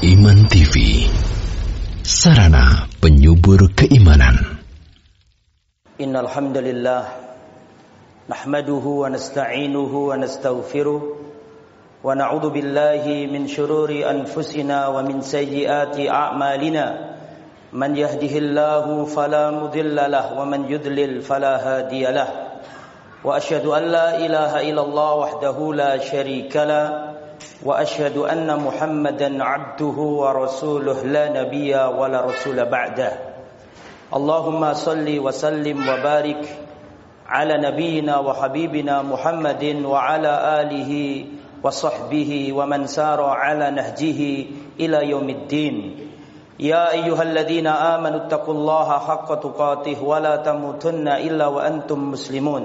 Iman TV Sarana penyubur keimanan Innal hamdalillah nahmaduhu wa nasta'inuhu wa nastaghfiruh wa na'udzu billahi min shururi anfusina wa min sayyiati a'malina man yahdihillahu fala mudilla lahu wa man yudlil fala hadiya lahu wa asyhadu an la ilaha illallah wahdahu la syarika lahu وأشهد أن محمدا عبده ورسوله لا نبي ولا رسول بعده. اللهم صل وسلم وبارك على نبينا وحبيبنا محمد وعلى آله وصحبه ومن سار على نهجه إلى يوم الدين. يا أيها الذين آمنوا اتقوا الله حق تقاته ولا تموتن إلا وأنتم مسلمون.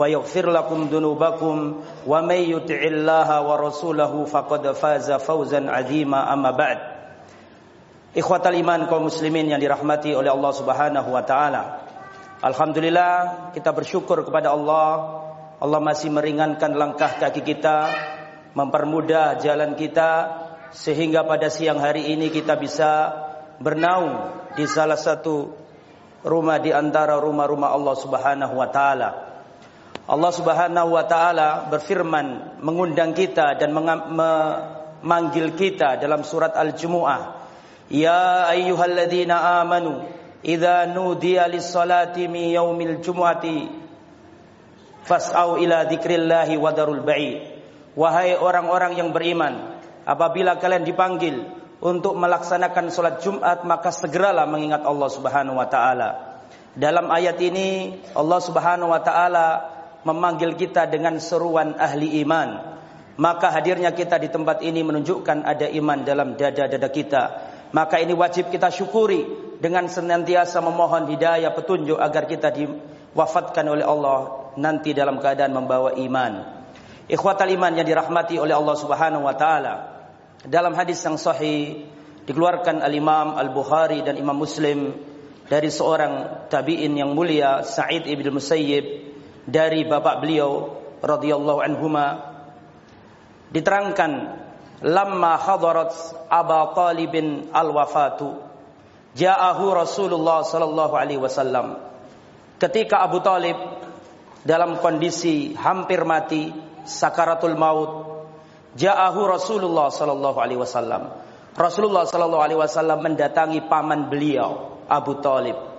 ويغفر لكم ذنوبكم ومن يطع الله ورسوله فقد فاز فوزا عظيما أما بعد Ikhwatal iman kaum muslimin yang dirahmati oleh Allah Subhanahu wa taala. Alhamdulillah kita bersyukur kepada Allah. Allah masih meringankan langkah kaki kita, mempermudah jalan kita sehingga pada siang hari ini kita bisa bernaung di salah satu rumah di antara rumah-rumah Allah Subhanahu wa taala. Allah Subhanahu wa taala berfirman mengundang kita dan memanggil kita dalam surat Al-Jumuah. Ya ayyuhalladzina amanu idza nudiya lis-salati min yaumil jumu'ati fas'au ila dzikrillahi wa darul ba'i. Wahai orang-orang yang beriman, apabila kalian dipanggil untuk melaksanakan salat Jumat maka segeralah mengingat Allah Subhanahu wa taala. Dalam ayat ini Allah Subhanahu wa taala memanggil kita dengan seruan ahli iman. Maka hadirnya kita di tempat ini menunjukkan ada iman dalam dada-dada kita. Maka ini wajib kita syukuri dengan senantiasa memohon hidayah petunjuk agar kita diwafatkan oleh Allah nanti dalam keadaan membawa iman. Ikhwatal iman yang dirahmati oleh Allah Subhanahu wa taala. Dalam hadis yang sahih dikeluarkan Al-Imam Al-Bukhari dan Imam Muslim dari seorang tabi'in yang mulia Sa'id ibn Musayyib dari bapak beliau radhiyallahu anhuma diterangkan lamma hadarat Aba Talibin al-wafatu ja'ahu Rasulullah sallallahu alaihi wasallam. Ketika Abu Talib dalam kondisi hampir mati sakaratul maut ja'ahu Rasulullah sallallahu alaihi wasallam. Rasulullah sallallahu alaihi wasallam mendatangi paman beliau Abu Talib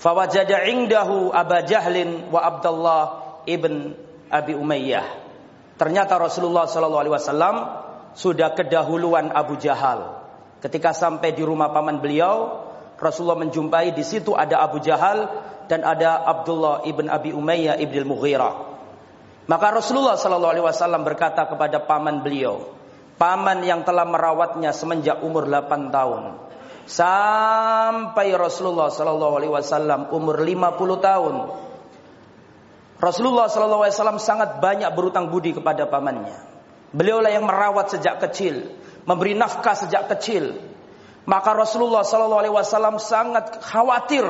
Fawajada indahu Aba Jahlin wa Abdullah ibn Abi Umayyah. Ternyata Rasulullah sallallahu alaihi wasallam sudah kedahuluan Abu Jahal. Ketika sampai di rumah paman beliau, Rasulullah menjumpai di situ ada Abu Jahal dan ada Abdullah ibn Abi Umayyah ibn Mughirah. Maka Rasulullah sallallahu alaihi wasallam berkata kepada paman beliau, paman yang telah merawatnya semenjak umur 8 tahun sampai Rasulullah Sallallahu Alaihi Wasallam umur 50 tahun. Rasulullah Sallallahu Alaihi Wasallam sangat banyak berutang budi kepada pamannya. Beliaulah yang merawat sejak kecil, memberi nafkah sejak kecil. Maka Rasulullah Sallallahu Alaihi Wasallam sangat khawatir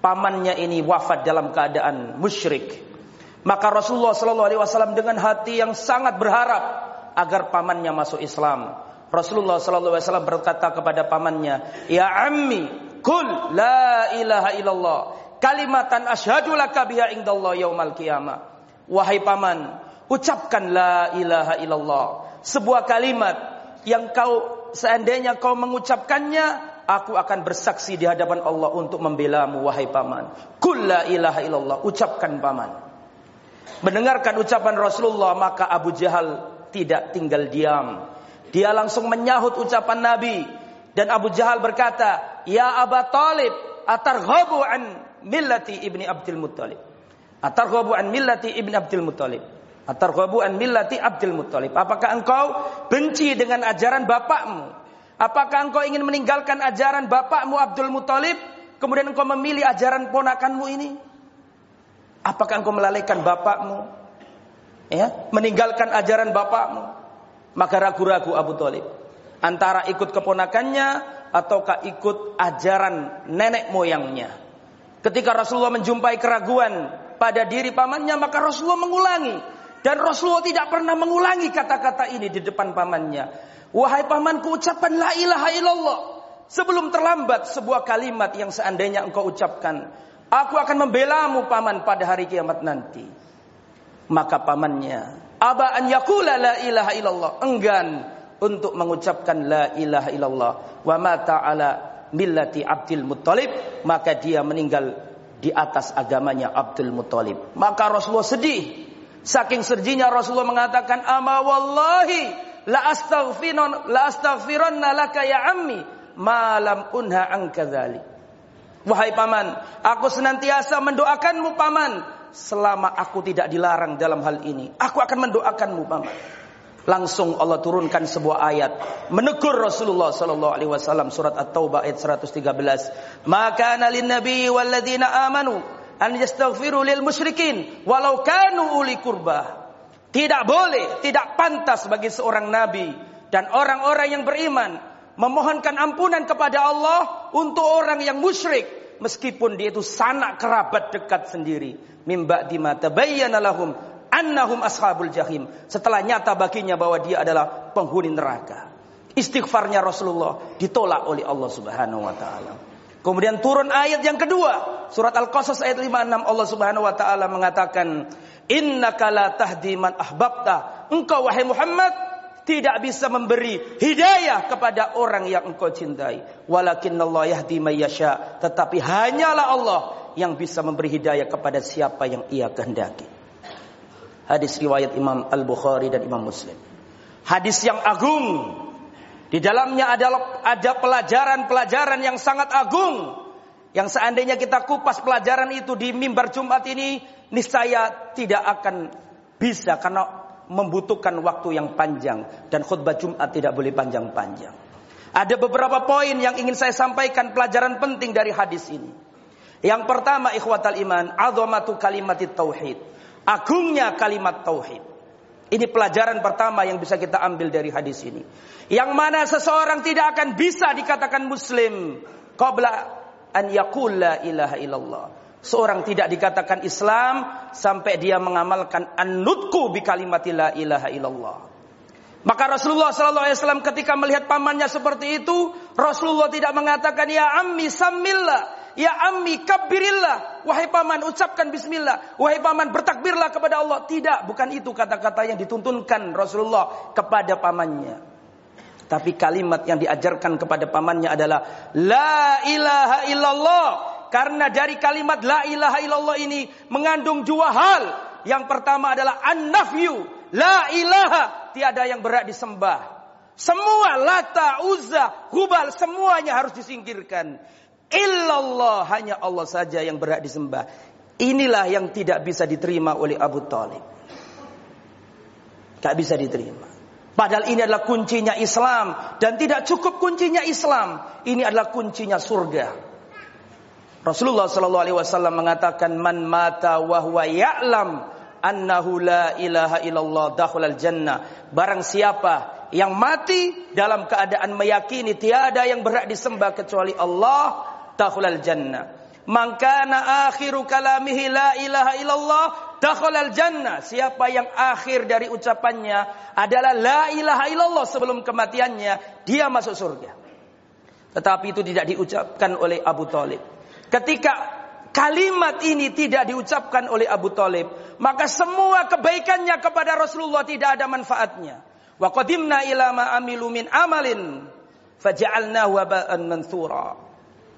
pamannya ini wafat dalam keadaan musyrik. Maka Rasulullah Sallallahu Alaihi Wasallam dengan hati yang sangat berharap agar pamannya masuk Islam. Rasulullah sallallahu alaihi wasallam berkata kepada pamannya, "Ya ammi, kul la ilaha illallah, kalimatan asyhadu laka biha indallah yaumal qiyamah." Wahai paman, ucapkan la ilaha illallah, sebuah kalimat yang kau seandainya kau mengucapkannya, aku akan bersaksi di hadapan Allah untuk membelamu wahai paman. Kul la ilaha illallah, ucapkan paman. Mendengarkan ucapan Rasulullah maka Abu Jahal tidak tinggal diam. Dia langsung menyahut ucapan Nabi. Dan Abu Jahal berkata, Ya Aba Talib, atarghabu an millati ibni Abdul Muttalib. Atarghabu an millati ibni Abdul Muttalib. Atarghabu an millati Abdul Muttalib. Apakah engkau benci dengan ajaran bapakmu? Apakah engkau ingin meninggalkan ajaran bapakmu Abdul Muthalib, kemudian engkau memilih ajaran ponakanmu ini? Apakah engkau melalaikan bapakmu? Ya, meninggalkan ajaran bapakmu? Maka ragu-ragu Abu Talib. Antara ikut keponakannya ataukah ikut ajaran nenek moyangnya. Ketika Rasulullah menjumpai keraguan pada diri pamannya, maka Rasulullah mengulangi. Dan Rasulullah tidak pernah mengulangi kata-kata ini di depan pamannya. Wahai pamanku ucapkan la ilaha illallah. Sebelum terlambat sebuah kalimat yang seandainya engkau ucapkan. Aku akan membelamu paman pada hari kiamat nanti. Maka pamannya. Aba an yakula la ilaha illallah. Enggan untuk mengucapkan la ilaha illallah. Wa mata millati Abdul Muttalib. Maka dia meninggal di atas agamanya Abdul Muttalib. Maka Rasulullah sedih. Saking sedihnya Rasulullah mengatakan ama wallahi la astaghfiron la astaghfiranna laka ya ammi malam unha anka dzalik. Wahai paman, aku senantiasa mendoakanmu paman selama aku tidak dilarang dalam hal ini. Aku akan mendoakanmu paman. Langsung Allah turunkan sebuah ayat menegur Rasulullah sallallahu alaihi wasallam surat At-Taubah ayat 113. Maka lin nabi walladzina amanu an yastaghfiru lil musyrikin walau kanu uli kurbah tidak boleh, tidak pantas bagi seorang nabi dan orang-orang yang beriman memohonkan ampunan kepada Allah untuk orang yang musyrik meskipun dia itu sanak kerabat dekat sendiri. Mimba dima tabayyana lahum annahum ashabul jahim. Setelah nyata baginya bahwa dia adalah penghuni neraka. Istighfarnya Rasulullah ditolak oleh Allah Subhanahu wa taala. Kemudian turun ayat yang kedua, surat Al-Qasas ayat 56 Allah Subhanahu wa taala mengatakan Innaka la tahdi man ahbabta. Engkau wahai Muhammad tidak bisa memberi hidayah kepada orang yang engkau cintai. Walakin Allah yahdi may yasha. Tetapi hanyalah Allah yang bisa memberi hidayah kepada siapa yang ia kehendaki. Hadis riwayat Imam Al-Bukhari dan Imam Muslim. Hadis yang agung. Di dalamnya adalah ada pelajaran-pelajaran yang sangat agung. Yang seandainya kita kupas pelajaran itu di mimbar Jumat ini niscaya tidak akan bisa karena membutuhkan waktu yang panjang dan khutbah Jumat tidak boleh panjang-panjang. Ada beberapa poin yang ingin saya sampaikan pelajaran penting dari hadis ini. Yang pertama ikhwatal iman, azamatu kalimat tauhid. Agungnya kalimat tauhid. Ini pelajaran pertama yang bisa kita ambil dari hadis ini. Yang mana seseorang tidak akan bisa dikatakan muslim qabla an yaqul la ilaha illallah. Seorang tidak dikatakan Islam sampai dia mengamalkan an-nutku bi kalimati la ilaha illallah. Maka Rasulullah sallallahu alaihi wasallam ketika melihat pamannya seperti itu, Rasulullah tidak mengatakan ya ammi samillah, ya ammi kabbirillah, wahai paman ucapkan bismillah, wahai paman bertakbirlah kepada Allah. Tidak, bukan itu kata-kata yang dituntunkan Rasulullah kepada pamannya. Tapi kalimat yang diajarkan kepada pamannya adalah la ilaha illallah karena dari kalimat la ilaha illallah ini mengandung dua hal. Yang pertama adalah an-nafyu. La ilaha. Tiada yang berat disembah. Semua lata, uzza, hubal semuanya harus disingkirkan. Illallah hanya Allah saja yang berat disembah. Inilah yang tidak bisa diterima oleh Abu Talib. Tak bisa diterima. Padahal ini adalah kuncinya Islam. Dan tidak cukup kuncinya Islam. Ini adalah kuncinya surga. Rasulullah sallallahu alaihi wasallam mengatakan man mata wa huwa ya'lam annahu la ilaha illallah dakhulal jannah. Barang siapa yang mati dalam keadaan meyakini tiada yang berhak disembah kecuali Allah, dakhulal jannah. Mangkana akhiru kalamihi la ilaha illallah dakhulal jannah. Siapa yang akhir dari ucapannya adalah la ilaha illallah sebelum kematiannya, dia masuk surga. Tetapi itu tidak diucapkan oleh Abu Talib. Ketika kalimat ini tidak diucapkan oleh Abu Talib, maka semua kebaikannya kepada Rasulullah tidak ada manfaatnya. Wa qadimna ila ma min amalin faja'alnahu waba'an mansura.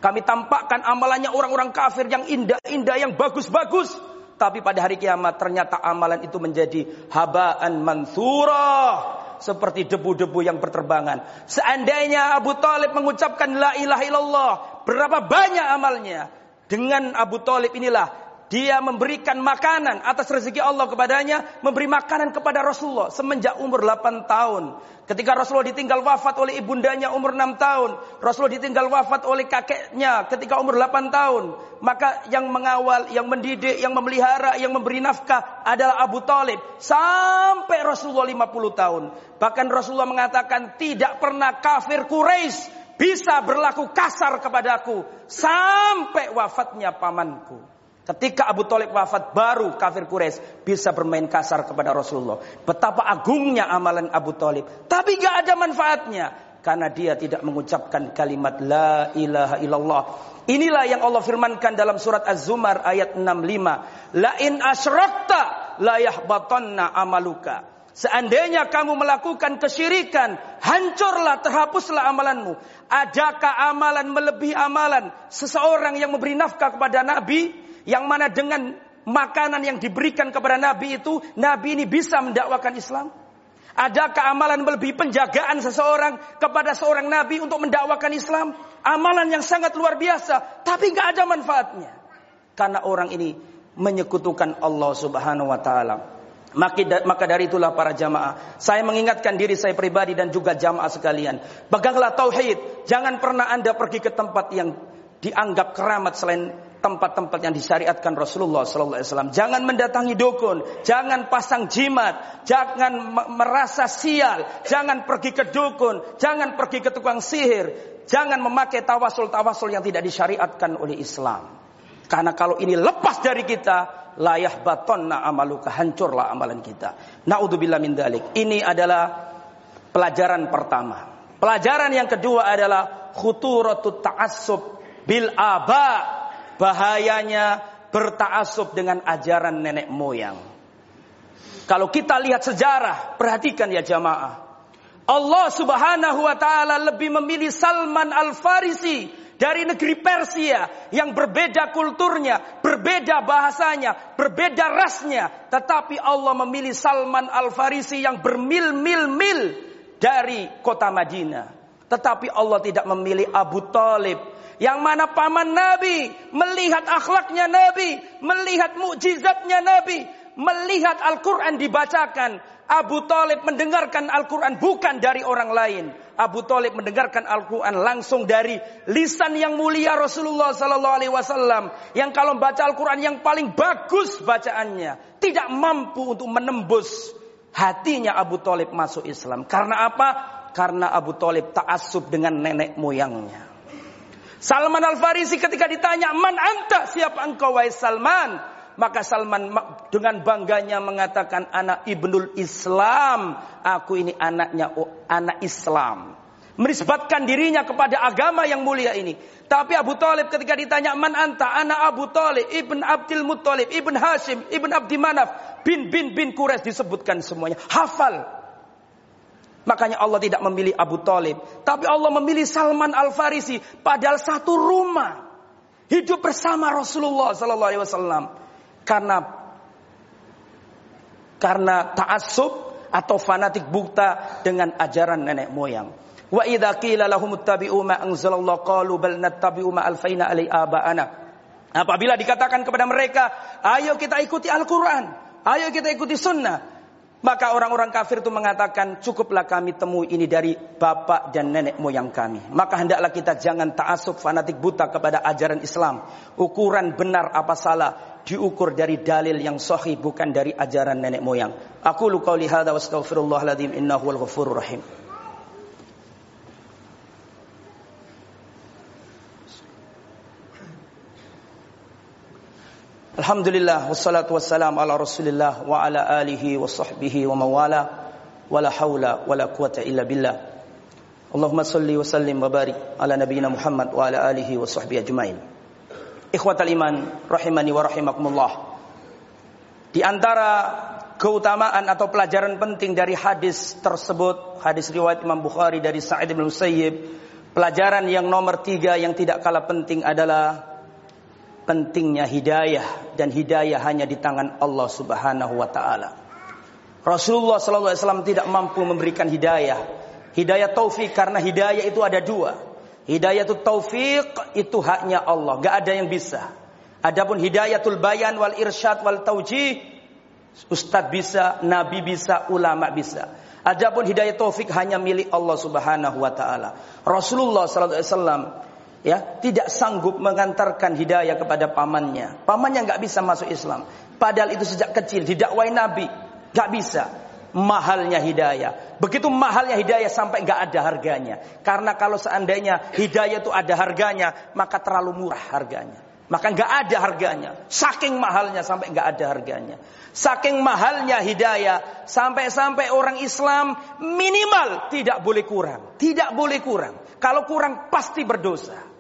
Kami tampakkan amalannya orang-orang kafir yang indah-indah, yang bagus-bagus. Tapi pada hari kiamat ternyata amalan itu menjadi habaan mansura. Seperti debu-debu yang berterbangan. Seandainya Abu Talib mengucapkan la ilaha illallah. Berapa banyak amalnya. Dengan Abu Talib inilah dia memberikan makanan atas rezeki Allah kepadanya, memberi makanan kepada Rasulullah semenjak umur 8 tahun. Ketika Rasulullah ditinggal wafat oleh ibundanya umur 6 tahun, Rasulullah ditinggal wafat oleh kakeknya ketika umur 8 tahun, maka yang mengawal, yang mendidik, yang memelihara, yang memberi nafkah adalah Abu Talib sampai Rasulullah 50 tahun. Bahkan Rasulullah mengatakan tidak pernah kafir Quraisy bisa berlaku kasar kepadaku sampai wafatnya pamanku. Ketika Abu Talib wafat baru kafir Quraisy bisa bermain kasar kepada Rasulullah. Betapa agungnya amalan Abu Talib. Tapi gak ada manfaatnya. Karena dia tidak mengucapkan kalimat La ilaha illallah. Inilah yang Allah firmankan dalam surat Az-Zumar ayat 65. La in asyrakta la amaluka. Seandainya kamu melakukan kesyirikan, hancurlah, terhapuslah amalanmu. Adakah amalan melebihi amalan seseorang yang memberi nafkah kepada Nabi? Yang mana dengan makanan yang diberikan kepada Nabi itu, Nabi ini bisa mendakwakan Islam? Adakah amalan melebihi penjagaan seseorang kepada seorang Nabi untuk mendakwakan Islam? Amalan yang sangat luar biasa, tapi nggak ada manfaatnya. Karena orang ini menyekutukan Allah Subhanahu wa taala. Maka dari itulah para jamaah, saya mengingatkan diri saya pribadi dan juga jamaah sekalian. Peganglah tauhid, jangan pernah Anda pergi ke tempat yang dianggap keramat selain tempat-tempat yang disyariatkan Rasulullah sallallahu alaihi wasallam. Jangan mendatangi dukun, jangan pasang jimat, jangan merasa sial, jangan pergi ke dukun, jangan pergi ke tukang sihir, jangan memakai tawasul-tawasul yang tidak disyariatkan oleh Islam. Karena kalau ini lepas dari kita, layah batonna amaluka, hancurlah amalan kita. Naudzubillah min dalik. Ini adalah pelajaran pertama. Pelajaran yang kedua adalah khuturatut ta'assub bil aba bahayanya bertaasub dengan ajaran nenek moyang. Kalau kita lihat sejarah, perhatikan ya jamaah. Allah Subhanahu wa taala lebih memilih Salman Al-Farisi dari negeri Persia yang berbeda kulturnya, berbeda bahasanya, berbeda rasnya, tetapi Allah memilih Salman Al-Farisi yang bermil-mil-mil dari kota Madinah. Tetapi Allah tidak memilih Abu Talib yang mana paman Nabi melihat akhlaknya Nabi, melihat mukjizatnya Nabi, melihat Al-Quran dibacakan. Abu Talib mendengarkan Al-Quran bukan dari orang lain. Abu Talib mendengarkan Al-Quran langsung dari lisan yang mulia Rasulullah Sallallahu Alaihi Wasallam. Yang kalau baca Al-Quran yang paling bagus bacaannya, tidak mampu untuk menembus hatinya Abu Talib masuk Islam. Karena apa? Karena Abu Talib taasub dengan nenek moyangnya. Salman Al-Farisi ketika ditanya, "Man anta? Siapa engkau wahai Salman?" Maka Salman dengan bangganya mengatakan, "Anak ibnul Islam. Aku ini anaknya oh, anak Islam." Menisbatkan dirinya kepada agama yang mulia ini. Tapi Abu Talib ketika ditanya, "Man anta?" Anak Abu Talib, ibn Abdul Muttalib, ibn Hashim, ibn Abdi Manaf, bin bin bin Quraisy disebutkan semuanya. Hafal Makanya Allah tidak memilih Abu Talib. Tapi Allah memilih Salman Al-Farisi. Padahal satu rumah. Hidup bersama Rasulullah Wasallam. Karena karena ta'assub atau fanatik buta dengan ajaran nenek moyang. Wa idza qila lahum ittabi'u ma qalu bal nattabi'u ma alfaina alai aba'ana. Apabila dikatakan kepada mereka, ayo kita ikuti Al-Quran, ayo kita ikuti sunnah. Maka orang-orang kafir itu mengatakan cukuplah kami temui ini dari bapak dan nenek moyang kami. Maka hendaklah kita jangan ta'asub fanatik buta kepada ajaran Islam. Ukuran benar apa salah diukur dari dalil yang sahih bukan dari ajaran nenek moyang. Aku lu qauli hadza wa astaghfirullahaladzim innahu wal ghafurur rahim. Alhamdulillah wassalatu wassalamu ala Rasulillah wa ala alihi wa sahbihi wa mawala wala haula wala quwata illa billah. Allahumma salli wa sallim wa barik ala nabiyyina Muhammad wa ala alihi wa sahbihi ajmain. Ikhwatal iman rahimani wa rahimakumullah. Di antara keutamaan atau pelajaran penting dari hadis tersebut, hadis riwayat Imam Bukhari dari Sa'id bin Musayyib, pelajaran yang nomor tiga yang tidak kalah penting adalah pentingnya hidayah dan hidayah hanya di tangan Allah Subhanahu wa taala. Rasulullah sallallahu alaihi wasallam tidak mampu memberikan hidayah. Hidayah taufik karena hidayah itu ada dua. Hidayah itu taufik itu haknya Allah, gak ada yang bisa. Adapun hidayatul bayan wal irsyad wal taujih Ustadz bisa, nabi bisa, ulama bisa. Adapun hidayah taufik hanya milik Allah Subhanahu wa taala. Rasulullah sallallahu alaihi wasallam ya tidak sanggup mengantarkan hidayah kepada pamannya. Pamannya nggak bisa masuk Islam. Padahal itu sejak kecil didakwai Nabi, nggak bisa. Mahalnya hidayah. Begitu mahalnya hidayah sampai nggak ada harganya. Karena kalau seandainya hidayah itu ada harganya, maka terlalu murah harganya. Maka nggak ada harganya. Saking mahalnya sampai nggak ada harganya. Saking mahalnya hidayah. Sampai-sampai orang Islam minimal tidak boleh kurang. Tidak boleh kurang. Kalau kurang pasti berdosa.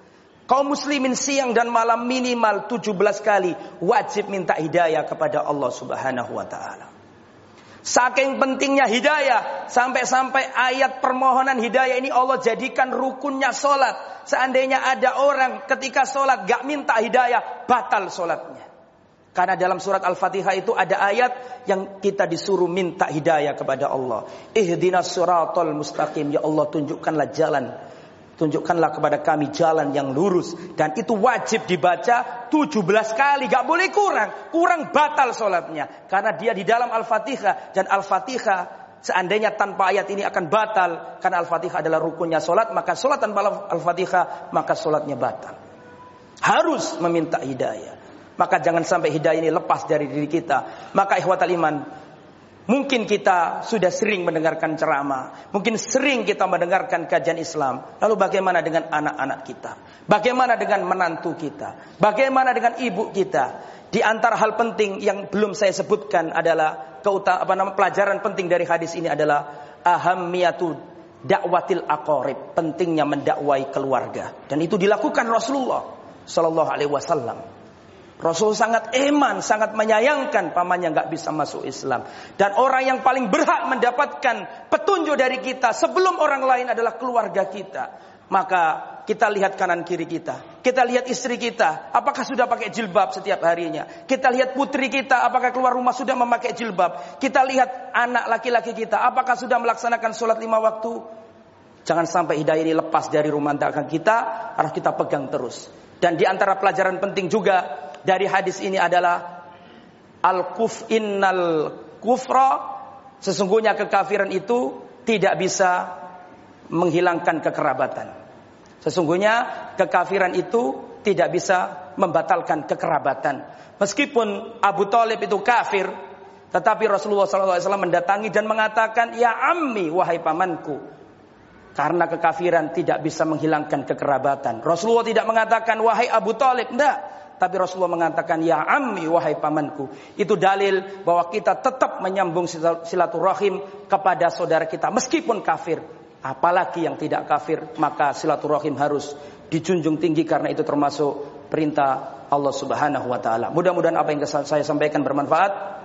Kaum muslimin siang dan malam minimal 17 kali wajib minta hidayah kepada Allah subhanahu wa ta'ala. Saking pentingnya hidayah. Sampai-sampai ayat permohonan hidayah ini Allah jadikan rukunnya solat. Seandainya ada orang ketika solat gak minta hidayah, batal solatnya. Karena dalam surat Al-Fatihah itu ada ayat yang kita disuruh minta hidayah kepada Allah. Ihdinas suratul mustaqim. Ya Allah tunjukkanlah jalan Tunjukkanlah kepada kami jalan yang lurus. Dan itu wajib dibaca 17 kali. Gak boleh kurang. Kurang batal sholatnya. Karena dia di dalam Al-Fatihah. Dan Al-Fatihah seandainya tanpa ayat ini akan batal. Karena Al-Fatihah adalah rukunnya sholat. Maka sholat tanpa Al-Fatihah. Maka sholatnya batal. Harus meminta hidayah. Maka jangan sampai hidayah ini lepas dari diri kita. Maka ikhwatal iman. Mungkin kita sudah sering mendengarkan ceramah, mungkin sering kita mendengarkan kajian Islam. Lalu bagaimana dengan anak-anak kita? Bagaimana dengan menantu kita? Bagaimana dengan ibu kita? Di antara hal penting yang belum saya sebutkan adalah keuta, apa nama pelajaran penting dari hadis ini adalah ahammiyatu dakwatil aqarib, pentingnya mendakwai keluarga. Dan itu dilakukan Rasulullah sallallahu alaihi wasallam. Rasul sangat eman, sangat menyayangkan pamannya nggak bisa masuk Islam. Dan orang yang paling berhak mendapatkan petunjuk dari kita sebelum orang lain adalah keluarga kita. Maka kita lihat kanan kiri kita. Kita lihat istri kita. Apakah sudah pakai jilbab setiap harinya. Kita lihat putri kita. Apakah keluar rumah sudah memakai jilbab. Kita lihat anak laki-laki kita. Apakah sudah melaksanakan sholat lima waktu. Jangan sampai hidayah ini lepas dari rumah tangga kita. Harus kita pegang terus. Dan di antara pelajaran penting juga dari hadis ini adalah al-kuf innal kufra sesungguhnya kekafiran itu tidak bisa menghilangkan kekerabatan. Sesungguhnya kekafiran itu tidak bisa membatalkan kekerabatan. Meskipun Abu Talib itu kafir, tetapi Rasulullah SAW mendatangi dan mengatakan, Ya ammi, wahai pamanku. Karena kekafiran tidak bisa menghilangkan kekerabatan. Rasulullah tidak mengatakan, wahai Abu Talib. Tidak. Tapi Rasulullah mengatakan, Ya ammi wahai pamanku. Itu dalil bahwa kita tetap menyambung silaturahim kepada saudara kita. Meskipun kafir. Apalagi yang tidak kafir. Maka silaturahim harus dijunjung tinggi karena itu termasuk perintah Allah subhanahu wa ta'ala. Mudah-mudahan apa yang saya sampaikan bermanfaat.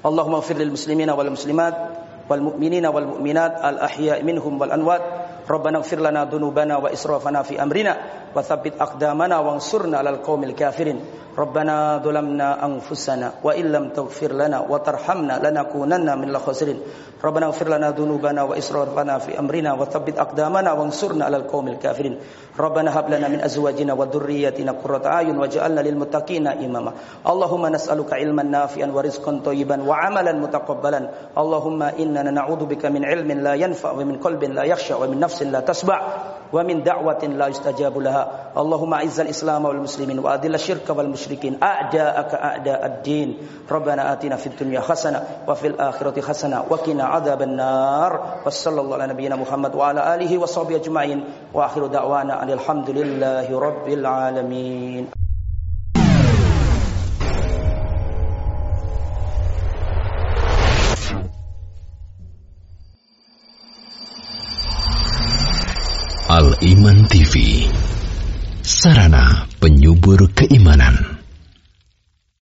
Allahumma firlil muslimina wal muslimat. Wal mu'minina wal mu'minat. Al ahya minhum wal anwat. Rabbana ighfir lana dhunubana wa israfana fi amrina wa thabbit aqdamana wansurna 'alal qaumil kafirin. ربنا ظلمنا أنفسنا وإن لم تغفر لنا وترحمنا لنكونن من الخاسرين. ربنا اغفر لنا ذنوبنا وإسرافنا في أمرنا وثبت أقدامنا وانصرنا على القوم الكافرين. ربنا هب لنا من أزواجنا وذرياتنا قرة أعين واجعلنا للمتقين إماما. اللهم نسألك علما نافعا ورزقا طيبا وعملا متقبلا. اللهم إننا نعوذ بك من علم لا ينفع ومن قلب لا يخشى ومن نفس لا تسبع ومن دعوة لا يستجاب لها. اللهم أعز الإسلام والمسلمين وأذل الشرك والمشركين. أعداءك أعداء الدين. ربنا آتنا في الدنيا حسنة وفي الآخرة حسنة وقنا عذاب النار. وصلى الله على نبينا محمد وعلى آله وصحبه أجمعين. وآخر دعوانا أن الحمد لله رب العالمين. Al Iman TV Sarana penyubur keimanan